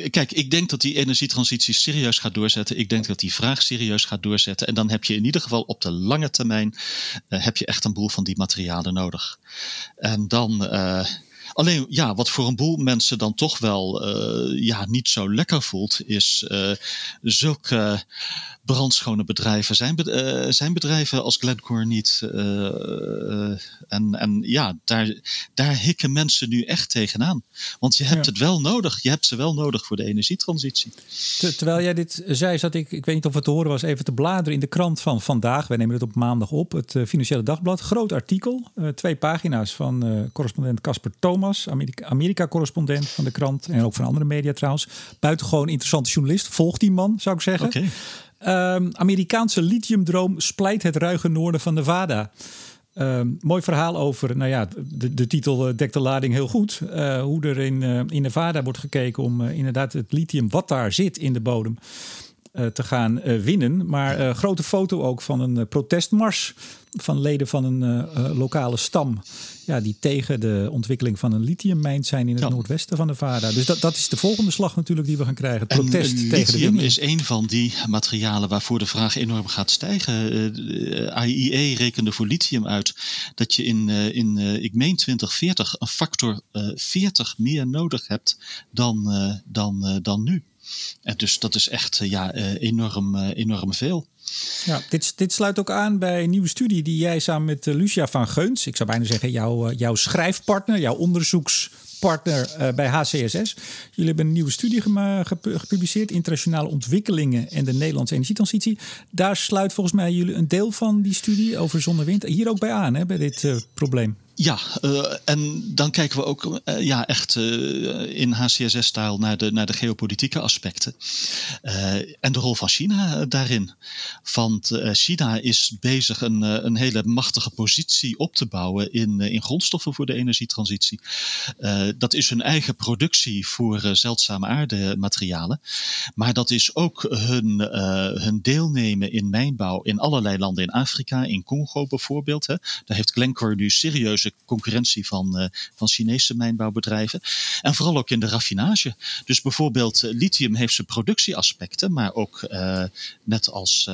Kijk, ik denk dat die energietransitie serieus gaat doorzetten. Ik denk dat die vraag serieus gaat doorzetten. En dan heb je in ieder geval op de lange termijn. Uh, heb je echt een boel van die materialen nodig. En dan. Uh, Alleen ja, wat voor een boel mensen dan toch wel uh, ja, niet zo lekker voelt, is uh, zulke brandschone bedrijven. Zijn, uh, zijn bedrijven als Glencore niet. en, en ja, daar, daar hikken mensen nu echt tegenaan. Want je hebt ja. het wel nodig. Je hebt ze wel nodig voor de energietransitie. terwijl jij dit zei, zat ik, ik weet niet of het te horen was, even te bladeren in de krant van vandaag. Wij nemen het op maandag op. Het Financiële Dagblad. Groot artikel. twee pagina's van correspondent Casper Thomas. Thomas, Amerika-correspondent van de krant en ook van andere media trouwens. Buitengewoon interessante journalist. Volg die man, zou ik zeggen. Okay. Um, Amerikaanse lithiumdroom splijt het ruige noorden van Nevada. Um, mooi verhaal over, nou ja, de, de titel uh, dekt de lading heel goed. Uh, hoe er in, uh, in Nevada wordt gekeken om inderdaad het lithium wat daar zit in de bodem te gaan winnen. Maar grote foto ook van een protestmars van leden van een lokale stam ja, die tegen de ontwikkeling van een lithiummijn zijn in het noordwesten van Nevada. Dus dat, dat is de volgende slag natuurlijk die we gaan krijgen. Het protest en, tegen lithium is een van die materialen waarvoor de vraag enorm gaat stijgen. Uh, eh, IEA rekende voor lithium uit dat je in, uh, in uh, ik meen 2040 een factor 40 meer nodig hebt dan, dan, dan nu. En dus dat is echt ja, enorm, enorm veel. Ja, dit, dit sluit ook aan bij een nieuwe studie die jij samen met uh, Lucia van Geuns, ik zou bijna zeggen jouw, uh, jouw schrijfpartner, jouw onderzoekspartner uh, bij HCSS. Jullie hebben een nieuwe studie gepubliceerd, Internationale Ontwikkelingen en de Nederlandse Energietransitie. Daar sluit volgens mij jullie een deel van die studie over zon en wind hier ook bij aan, hè, bij dit probleem. Ja, uh, en dan kijken we ook uh, ja, echt uh, in HCSS-stijl naar de, naar de geopolitieke aspecten. en de rol van China daarin. Want China is bezig een, een hele machtige positie op te bouwen in, in grondstoffen voor de energietransitie. dat is hun eigen productie voor zeldzame aardematerialen. Maar dat is ook hun, hun deelnemen in mijnbouw in allerlei landen in Afrika, in Congo bijvoorbeeld. Hè. Daar heeft Glencore nu serieuze concurrentie van, uh, van Chinese mijnbouwbedrijven. En vooral ook in de raffinage. Dus bijvoorbeeld uh, lithium heeft zijn productieaspecten, maar ook uh, net als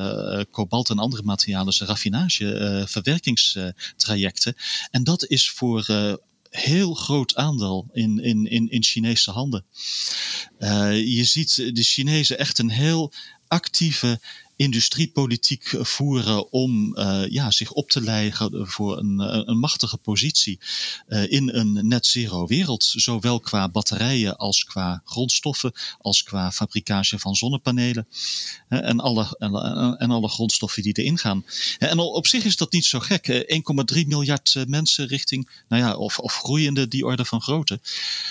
kobalt en andere materialen zijn raffinage, verwerkingstrajecten. En dat is voor heel groot aandeel in, in, in, in Chinese handen. Je ziet de Chinezen echt een heel actieve industriepolitiek voeren om ja, zich op te leiden voor een, een machtige positie in een net zero wereld. Zowel qua batterijen als qua grondstoffen, als qua fabricage van zonnepanelen en alle, en, alle grondstoffen die erin gaan. En op zich is dat niet zo gek. 1,3 miljard mensen richting, nou ja, of, of groeiende die orde van grootte.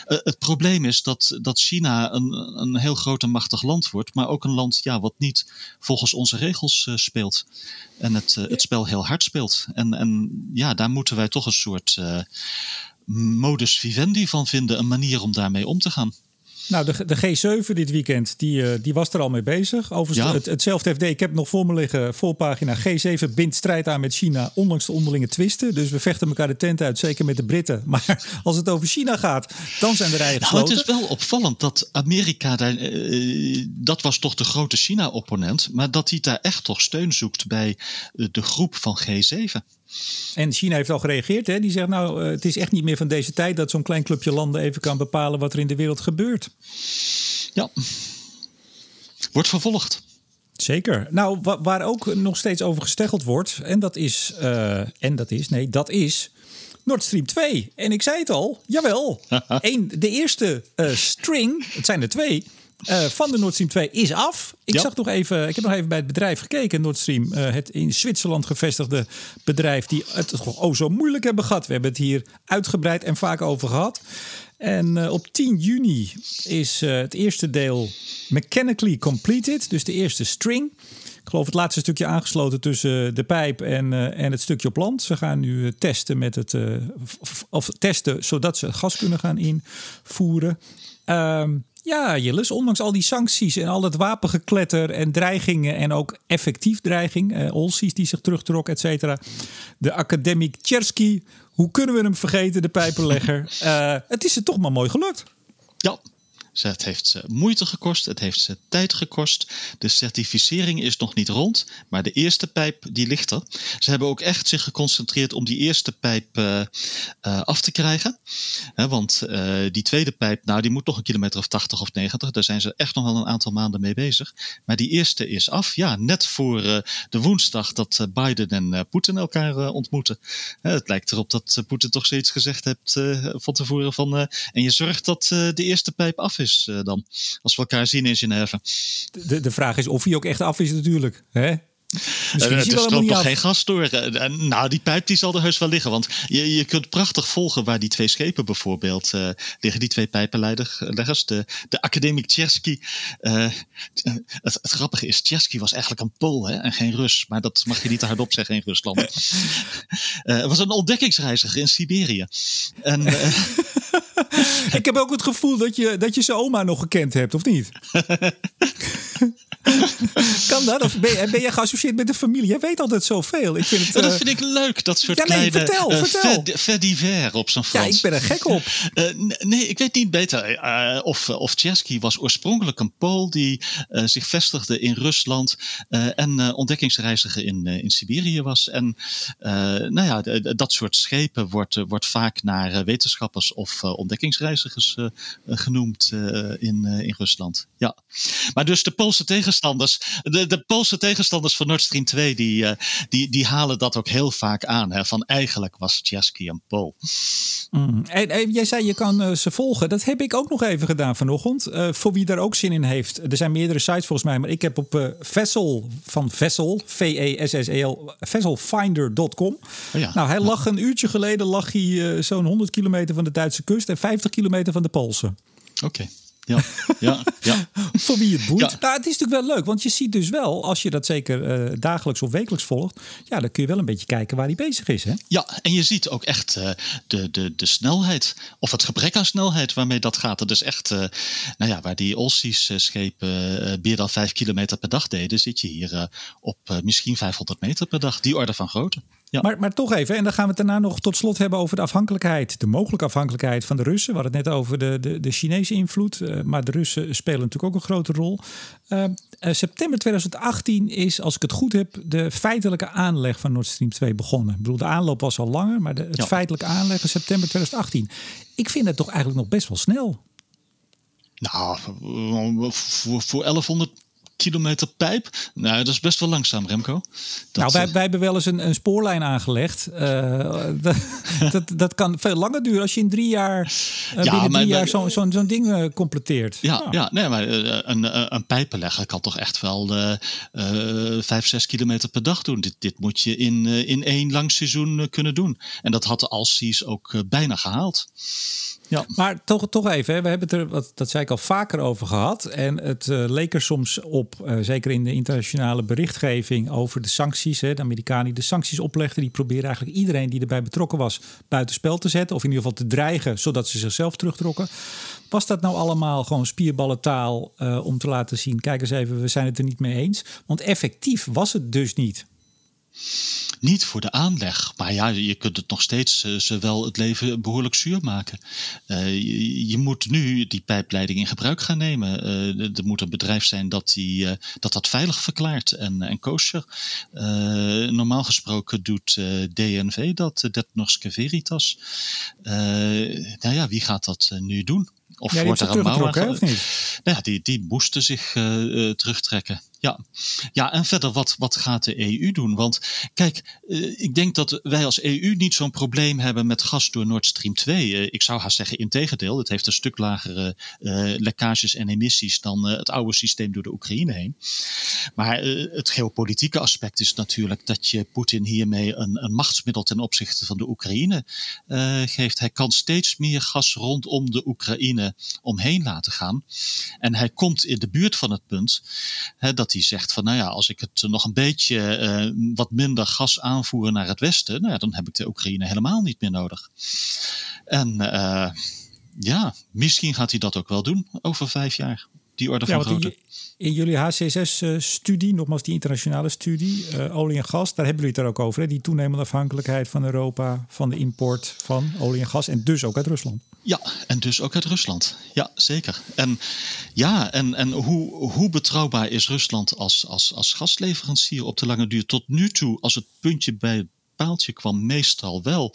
het probleem is dat, dat China een, een heel groot en machtig land wordt, maar ook een land ja, wat niet volgens onze regels uh, speelt. En het, uh, het spel heel hard speelt. En, en ja, daar moeten wij toch een soort uh, modus vivendi van vinden, een manier om daarmee om te gaan. Nou, de, de G7 dit weekend, die, uh, die was er al mee bezig. Overigens, het, hetzelfde FD, ik heb nog voor me liggen, voorpagina. G7 bindt strijd aan met China, ondanks de onderlinge twisten. Dus we vechten elkaar de tent uit, zeker met de Britten. Maar als het over China gaat, dan zijn de rijen nou, Het is wel opvallend dat Amerika, daar, uh, dat was toch de grote China-opponent... maar dat hij daar echt toch steun zoekt bij de groep van G7. En China heeft al gereageerd. Hè? Die zegt nou, het is echt niet meer van deze tijd dat zo'n klein clubje landen even kan bepalen wat er in de wereld gebeurt. Ja, wordt vervolgd. Zeker. Nou, waar ook nog steeds over gesteggeld wordt, en dat is, uh, en dat is, nee, dat is Nord Stream 2. En ik zei het al, jawel. Eén, de eerste uh, string, het zijn er twee, uh, van de Nord Stream 2 is af. Ik zag nog even, ik heb nog even bij het bedrijf gekeken, Nord Stream, uh, het in Zwitserland gevestigde bedrijf die het toch oh zo moeilijk hebben gehad. We hebben het hier uitgebreid en vaak over gehad. En uh, op 10 juni is het eerste deel mechanically completed, dus de eerste string. Ik geloof het laatste stukje aangesloten tussen de pijp en, en het stukje op land. Ze gaan nu testen met het, of testen zodat ze gas kunnen gaan invoeren. Um, ja, Jillis, ondanks al die sancties en al het wapengekletter en dreigingen en ook effectief dreiging, eh, Olsies die zich terugtrok, et cetera. De academic Tchersky, hoe kunnen we hem vergeten, de pijpenlegger? uh, het is er toch maar mooi gelukt. Ja, het heeft ze moeite gekost, het heeft ze tijd gekost. De certificering is nog niet rond, maar de eerste pijp die ligt er. Ze hebben ook echt zich geconcentreerd om die eerste pijp uh, uh, af te krijgen. Want uh, die tweede pijp, nou die moet nog een kilometer of 80 of 90. Daar zijn ze echt nog wel een aantal maanden mee bezig. Maar die eerste is af, ja, net voor de woensdag dat Biden en Poetin elkaar ontmoeten. het lijkt erop dat Poetin toch zoiets gezegd heeft van tevoren van... en je zorgt dat de eerste pijp af is is uh, dan. Als we elkaar zien in Genève. De, de vraag is of hij ook echt af is natuurlijk. Hè? Misschien er stroomt nog geen gas door. Uh, nou, die pijp die zal er heus wel liggen. Want je, je kunt prachtig volgen waar die twee schepen bijvoorbeeld uh, liggen. Die twee pijpenleggers. De, de academic Tjersky. Het, het, grappige is, Tjersky was eigenlijk een Pool hè, en geen Rus. Maar dat mag je niet te hardop zeggen in Rusland. Het was een ontdekkingsreiziger in Siberië. En... Ik heb ook het gevoel dat je, dat je zijn oma nog gekend hebt, of niet? kan dat? Of ben je, ben je geassocieerd met de familie? Jij weet altijd zoveel. Ik vind het, dat eh, vind ik leuk, dat soort ja, nee, kleine vertel, uh, vertel. op zijn Frans. Ja, ik ben er gek op. Uh, nee, ik weet niet beter of, of Tjersky was oorspronkelijk een Pool die zich vestigde in Rusland en ontdekkingsreiziger in, in Siberië was. En nou ja, dat soort schepen wordt, wordt vaak naar wetenschappers of ontdekkingsreizigers genoemd in, in Rusland. Ja. Maar dus de Poolse tegenstander tegenstanders, de, de Poolse tegenstanders van Nord Stream 2, die, uh, die, die halen dat ook heel vaak aan. Hè, van eigenlijk was Tjaski een Pool. Mm. En, en, jij zei je kan uh, ze volgen. Dat heb ik ook nog even gedaan vanochtend. Uh, voor wie daar ook zin in heeft. Er zijn meerdere sites volgens mij. Maar ik heb op Vessel van Vessel, V-E-S-S-E-L, vesselfinder.com. Oh ja. Nou, hij lag een uurtje geleden lag hij zo'n 100 kilometer van de Duitse kust en 50 kilometer van de Poolse. Oké ja, ja, ja. Voor wie het boeit. Ja. Nou, het is natuurlijk wel leuk, want je ziet dus wel, als je dat zeker uh, dagelijks of wekelijks volgt, ja, dan kun je wel een beetje kijken waar hij bezig is. Hè? Ja, en je ziet ook echt uh, de, de, de snelheid, of het gebrek aan snelheid waarmee dat gaat. Dat is echt, uh, nou ja, waar die Olsies-schepen meer dan vijf kilometer per dag deden, zit je hier op misschien 500 meter per dag. Die orde van grootte. Ja. Maar, maar toch even, en dan gaan we het daarna nog tot slot hebben over de afhankelijkheid, de mogelijke afhankelijkheid van de Russen. We hadden het net over de, de, de Chinese invloed, uh, maar de Russen spelen natuurlijk ook een grote rol. Uh, uh, september 2018 is, als ik het goed heb, de feitelijke aanleg van Nord Stream 2 begonnen. Ik bedoel, de aanloop was al langer, maar de, het ja. feitelijke aanleg is september 2018. Ik vind het toch eigenlijk nog best wel snel. Nou, voor, voor 1100 kilometer pijp. Nou, dat is best wel langzaam, Remco. Dat, nou, wij, wij hebben wel eens een, een spoorlijn aangelegd. dat, dat, dat, kan veel langer duren als je in drie jaar, ja, binnen drie jaar zo'n zo, zo'n ding completeert. Ja, ja. ja nee, maar een, een pijpenlegger kan toch echt wel vijf, zes kilometer per dag doen. Dit, dit moet je in, in één lang seizoen kunnen doen. En dat had de Alsies ook bijna gehaald. Ja. Maar toch, toch even, hè. we hebben het er, wat, dat zei ik al vaker over gehad. En het uh, leek er soms op, uh, zeker in de internationale berichtgeving over de sancties. Hè, de Amerikanen die de sancties oplegden, die proberen eigenlijk iedereen die erbij betrokken was buitenspel te zetten. Of in ieder geval te dreigen, zodat ze zichzelf terugtrokken. Was dat nou allemaal gewoon spierballentaal uh, om te laten zien, kijk eens even, we zijn het er niet mee eens. Want effectief was het dus niet. Niet voor de aanleg, maar ja, je kunt het nog steeds uh, ze wel het leven behoorlijk zuur maken. Uh, je, je, moet nu die pijpleiding in gebruik gaan nemen. Uh, er moet een bedrijf zijn dat die, dat, dat veilig verklaart en, en kosher. normaal gesproken doet DNV dat, Det Norske Veritas. nou ja, wie gaat dat nu doen? Of ja, wordt er een mouw niet? Nou ja, die, die moesten zich terugtrekken. Ja, ja en verder, wat, wat gaat de EU doen? Want kijk, uh, ik denk dat wij als EU niet zo'n probleem hebben met gas door Nord Stream 2. Uh, ik zou haast zeggen, integendeel, het heeft een stuk lagere lekkages en emissies dan het oude systeem door de Oekraïne heen. Maar het geopolitieke aspect is natuurlijk dat je Poetin hiermee een, een machtsmiddel ten opzichte van de Oekraïne geeft. Hij kan steeds meer gas rondom de Oekraïne omheen laten gaan. En hij komt in de buurt van het punt hè, dat hij zegt van nou ja, als ik het nog een beetje uh, wat minder gas aanvoeren naar het westen, nou ja, dan heb ik de Oekraïne helemaal niet meer nodig. En uh, ja, misschien gaat hij dat ook wel doen over vijf jaar die orde van grootte. In jullie HCSS-studie, nogmaals die internationale studie, uh, olie en gas, daar hebben jullie het er ook over. Hè? Die toenemende afhankelijkheid van Europa van de import van olie en gas en dus ook uit Rusland. Ja, en dus ook uit Rusland. Ja, zeker. En ja, en, en hoe, hoe betrouwbaar is Rusland als, als, als gasleverancier op de lange duur? Tot nu toe, als het puntje bij het paaltje kwam, meestal wel.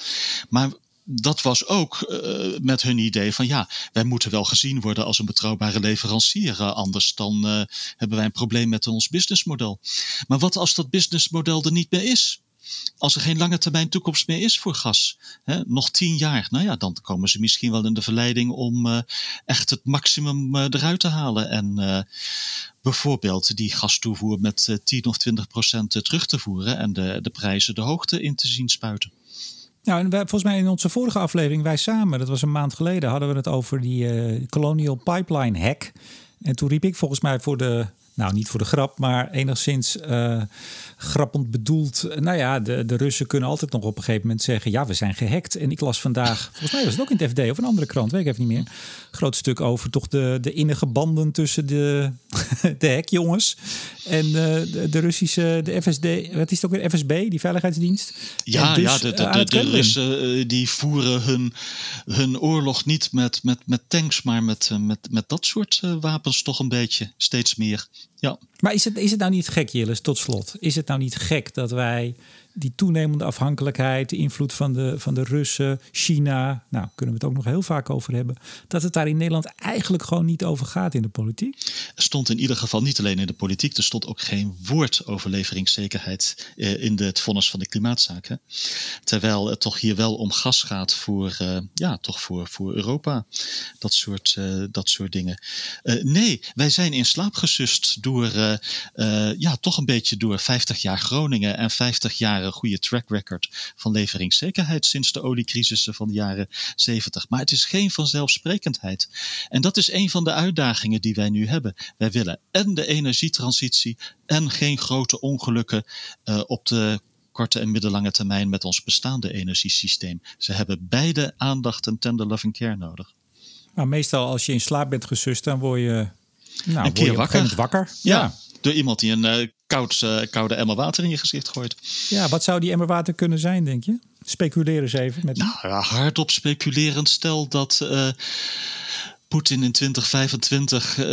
Maar dat was ook uh, met hun idee van ja, wij moeten wel gezien worden als een betrouwbare leverancier. Uh, anders dan uh, hebben wij een probleem met ons businessmodel. Maar wat als dat businessmodel er niet meer is? Als er geen lange termijn toekomst meer is voor gas, hè, nog tien jaar, nou ja, dan komen ze misschien wel in de verleiding om echt het maximum eruit te halen. En bijvoorbeeld die gastoevoer met 10 of 20 procent terug te voeren en de, de prijzen de hoogte in te zien spuiten. Nou, en wij, volgens mij in onze vorige aflevering, wij samen, dat was een maand geleden, hadden we het over die uh, Colonial Pipeline hack. En toen riep ik volgens mij voor de nou niet voor de grap, maar enigszins uh, grappend bedoeld. Nou ja, de, de Russen kunnen altijd nog op een gegeven moment zeggen: ja, we zijn gehackt. En ik las vandaag, volgens mij was het ook in het FD of een andere krant, weet ik even niet meer. Groot stuk over toch de, de innige banden tussen de, de hackjongens en uh, de, de, Russische, de FSD, wat is het ook weer, FSB, die veiligheidsdienst. Ja, dus, ja de, de, de, Russen uh, die voeren hun, hun oorlog niet met, met, met tanks, maar met, met, met dat soort wapens toch een beetje, steeds meer. Ja. Maar is het, is het nou niet gek, Jillis, tot slot? Is het nou niet gek dat wij die toenemende afhankelijkheid, de invloed van de, van de Russen, China, nou kunnen we het ook nog heel vaak over hebben, dat het daar in Nederland eigenlijk gewoon niet over gaat in de politiek? Er stond in ieder geval niet alleen in de politiek, er stond ook geen woord over leveringszekerheid eh, in de, het vonnis van de klimaatzaken. Terwijl het toch hier wel om gas gaat voor, uh, ja, toch voor, voor Europa. Dat soort, uh, dat soort dingen. nee, wij zijn in slaap gesust door, ja, toch een beetje door 50 jaar Groningen en 50 jaar een goede track record van leveringszekerheid sinds de oliecrisissen van de jaren 70. Maar het is geen vanzelfsprekendheid. En dat is een van de uitdagingen die wij nu hebben. Wij willen en de energietransitie en geen grote ongelukken uh, op de korte en middellange termijn met ons bestaande energiesysteem. Ze hebben beide aandacht en tender loving care nodig. Maar meestal als je in slaap bent gesust, dan word je, nou, een keer je wakker. wakker. Ja. door iemand die een uh, koud, uh, koude emmer water in je gezicht gooit. Ja, wat zou die emmer water kunnen zijn, denk je? Speculeer eens even. Met... Nou ja, hardop speculerend. Stel dat uh, Poetin in 2025 uh,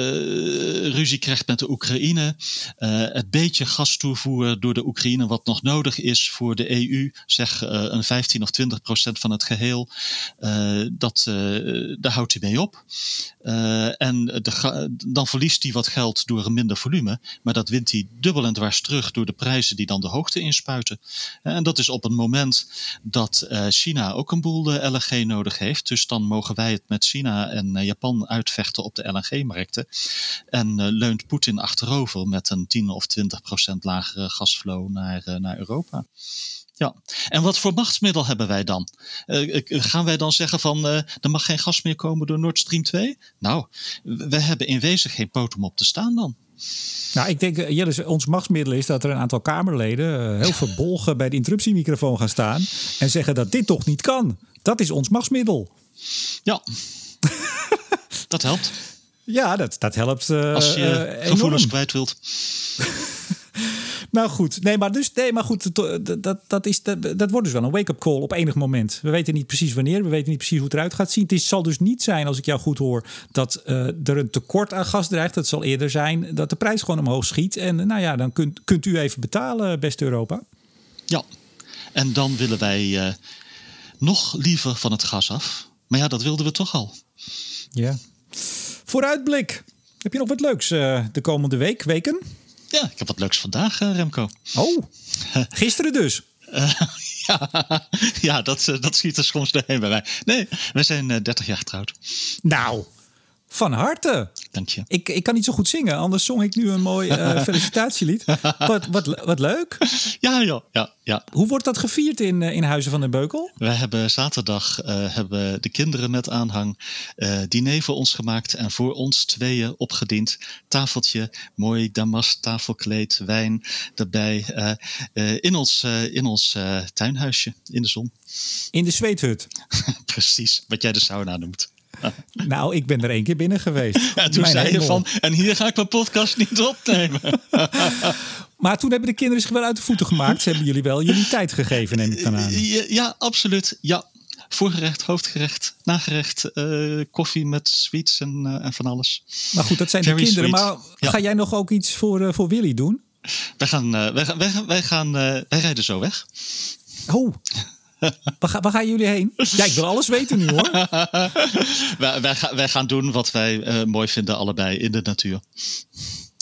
ruzie krijgt met de Oekraïne. Uh, het beetje gastoevoer door de Oekraïne wat nog nodig is voor de EU, zeg uh, een 15 of 20 procent van het geheel, dat, daar houdt hij mee op. en de, dan verliest hij wat geld door een minder volume, maar dat wint hij dubbel en dwars terug door de prijzen die dan de hoogte inspuiten. en dat is op het moment dat China ook een boel LNG nodig heeft. Dus dan mogen wij het met China en Japan uitvechten op de LNG-markten. En uh, leunt Poetin achterover met een 10 of 20 procent lagere gasflow naar, uh, naar Europa. Ja, en wat voor machtsmiddel hebben wij dan? Uh, gaan wij dan zeggen van uh, er mag geen gas meer komen door Nord Stream 2? Nou, we hebben in wezen geen poot om op te staan dan. Nou, ik denk, Jelle, ons machtsmiddel is dat er een aantal Kamerleden heel verbolgen bij de interruptiemicrofoon gaan staan en zeggen dat dit toch niet kan. Dat is ons machtsmiddel. Ja. dat helpt. Ja, dat, dat helpt. Uh, Als je uh, gevoelens kwijt wilt. nou goed, nee, maar, dus, nee, maar goed, dat, dat, dat, is, dat, dat wordt dus wel een wake-up call op enig moment. We weten niet precies wanneer, we weten niet precies hoe het eruit gaat zien. Het is, zal dus niet zijn, als ik jou goed hoor, dat uh, er een tekort aan gas dreigt. Het zal eerder zijn dat de prijs gewoon omhoog schiet. En nou ja, dan kunt, kunt u even betalen, beste Europa. Ja, en dan willen wij nog liever van het gas af. Maar ja, dat wilden we toch al. Ja. Vooruitblik. Heb je nog wat leuks uh, de komende week, weken? Ja, ik heb wat leuks vandaag, uh, Remco. Oh, gisteren dus. Uh, ja, ja dat, dat schiet er soms doorheen bij mij. Nee, we zijn 30 jaar getrouwd. Nou, van harte. Dank je. Ik, ik kan niet zo goed zingen, anders zong ik nu een mooi uh, felicitatielied. wat, wat, wat leuk. Ja, ja, ja, ja. Hoe wordt dat gevierd in, in Huizen van den Beukel? Wij hebben zaterdag uh, hebben de kinderen met aanhang uh, diner voor ons gemaakt en voor ons tweeën opgediend. Tafeltje, mooi damast tafelkleed, wijn erbij. in ons, in ons tuinhuisje in de zon. In de zweethut. Precies, wat jij de sauna noemt. Nou, ik ben er één keer binnen geweest. Ja, toen zei je van, en hier ga ik mijn podcast niet opnemen. maar toen hebben de kinderen zich wel uit de voeten gemaakt. Ze hebben jullie wel jullie tijd gegeven, neem ik dan aan. Ja, ja absoluut. Ja. Voorgerecht, hoofdgerecht, nagerecht, uh, koffie met sweets en, uh, en van alles. Maar goed, dat zijn Very de kinderen. Sweet. Maar ja. ga jij nog ook iets voor, uh, voor Willy doen? Wij, gaan, wij, wij, wij, gaan, wij rijden zo weg. Oh, waar, ga, waar, gaan jullie heen? Ja, ik wil alles weten nu hoor. wij, wij, wij, gaan doen wat wij uh, mooi vinden, allebei in de natuur.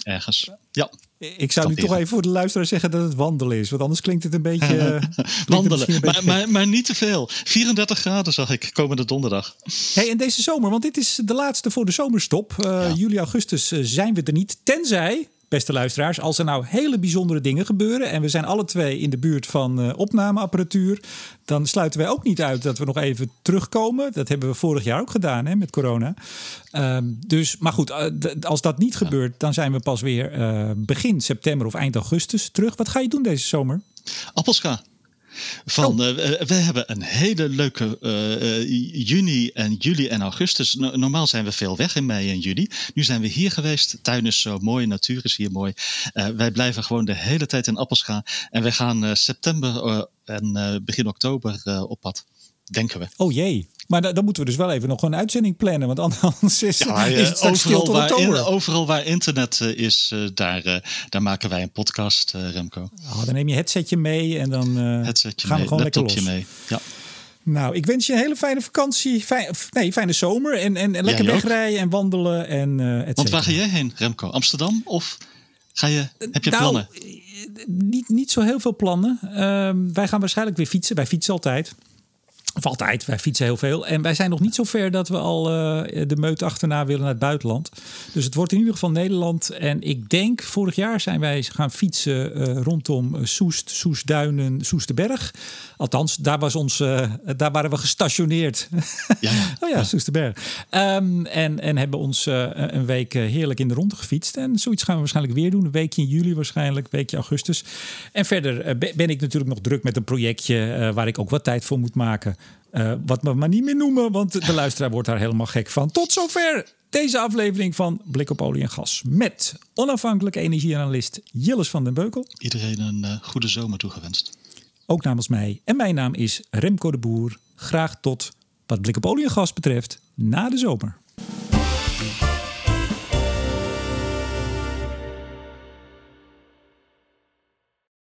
Ergens. Ja. Ik zou nu toch even voor de luisteraar zeggen dat het wandelen is. Want anders klinkt het een beetje. Wandelen. Een beetje maar, maar, maar, niet te veel. 34 graden zag ik komende donderdag. Hey, en deze zomer, want dit is de laatste voor de zomerstop. Uh, ja. Juli, augustus zijn we er niet. Tenzij beste luisteraars, als er nou hele bijzondere dingen gebeuren en we zijn alle twee in de buurt van uh, opnameapparatuur, dan sluiten wij ook niet uit dat we nog even terugkomen. Dat hebben we vorig jaar ook gedaan hè, met corona. Um, dus, maar goed, uh, als dat niet gebeurt, dan zijn we pas weer uh, begin september of eind augustus terug. Wat ga je doen deze zomer? Appelska. Van, oh. uh, we hebben een hele leuke uh, juni en juli en augustus. No normaal zijn we veel weg in mei en juli. Nu zijn we hier geweest. Tuin is zo mooi, natuur is hier mooi. Uh, wij blijven gewoon de hele tijd in Appelscha. En we gaan september en begin oktober op pad. Denken we. Oh jee. Maar dan moeten we dus wel even nog een uitzending plannen. Want anders is, ja, is het overal, waar in, overal waar internet uh, is, uh, daar, uh, daar maken wij een podcast, Remco. Oh, dan neem je headsetje mee en dan headsetje gaan mee, we gewoon lekker los. mee. Ja. Nou, ik wens je een hele fijne vakantie. Fijn, nee, fijne zomer. En, en, en lekker ja, wegrijden en wandelen. En, Want waar ga jij heen, Remco? Amsterdam? Of ga je, heb je nou, plannen? Niet, niet zo heel veel plannen. Ehm, wij gaan waarschijnlijk weer fietsen. Wij fietsen altijd. Of altijd, wij fietsen heel veel. En wij zijn nog niet zo ver dat we al uh, de meut achterna willen naar het buitenland. Dus het wordt in ieder geval Nederland. En ik denk, vorig jaar zijn wij gaan fietsen uh, rondom Soest, Soestduinen, Soesterberg. Althans, daar, was ons, uh, daar waren we gestationeerd. Ja. oh ja, Soesterberg. Um, en, en hebben ons een week heerlijk in de ronde gefietst. En zoiets gaan we waarschijnlijk weer doen. Een weekje in juli waarschijnlijk, een weekje augustus. En verder ben ik natuurlijk nog druk met een projectje waar ik ook wat tijd voor moet maken. Uh, wat we maar niet meer noemen, want de luisteraar wordt daar helemaal gek van. Tot zover deze aflevering van Blik op olie en gas. Met onafhankelijke energieanalist Jilles van den Beukel. Iedereen een uh, goede zomer toegewenst. Ook namens mij. En mijn naam is Remco de Boer. Graag tot, wat Blik op olie en gas betreft, na de zomer.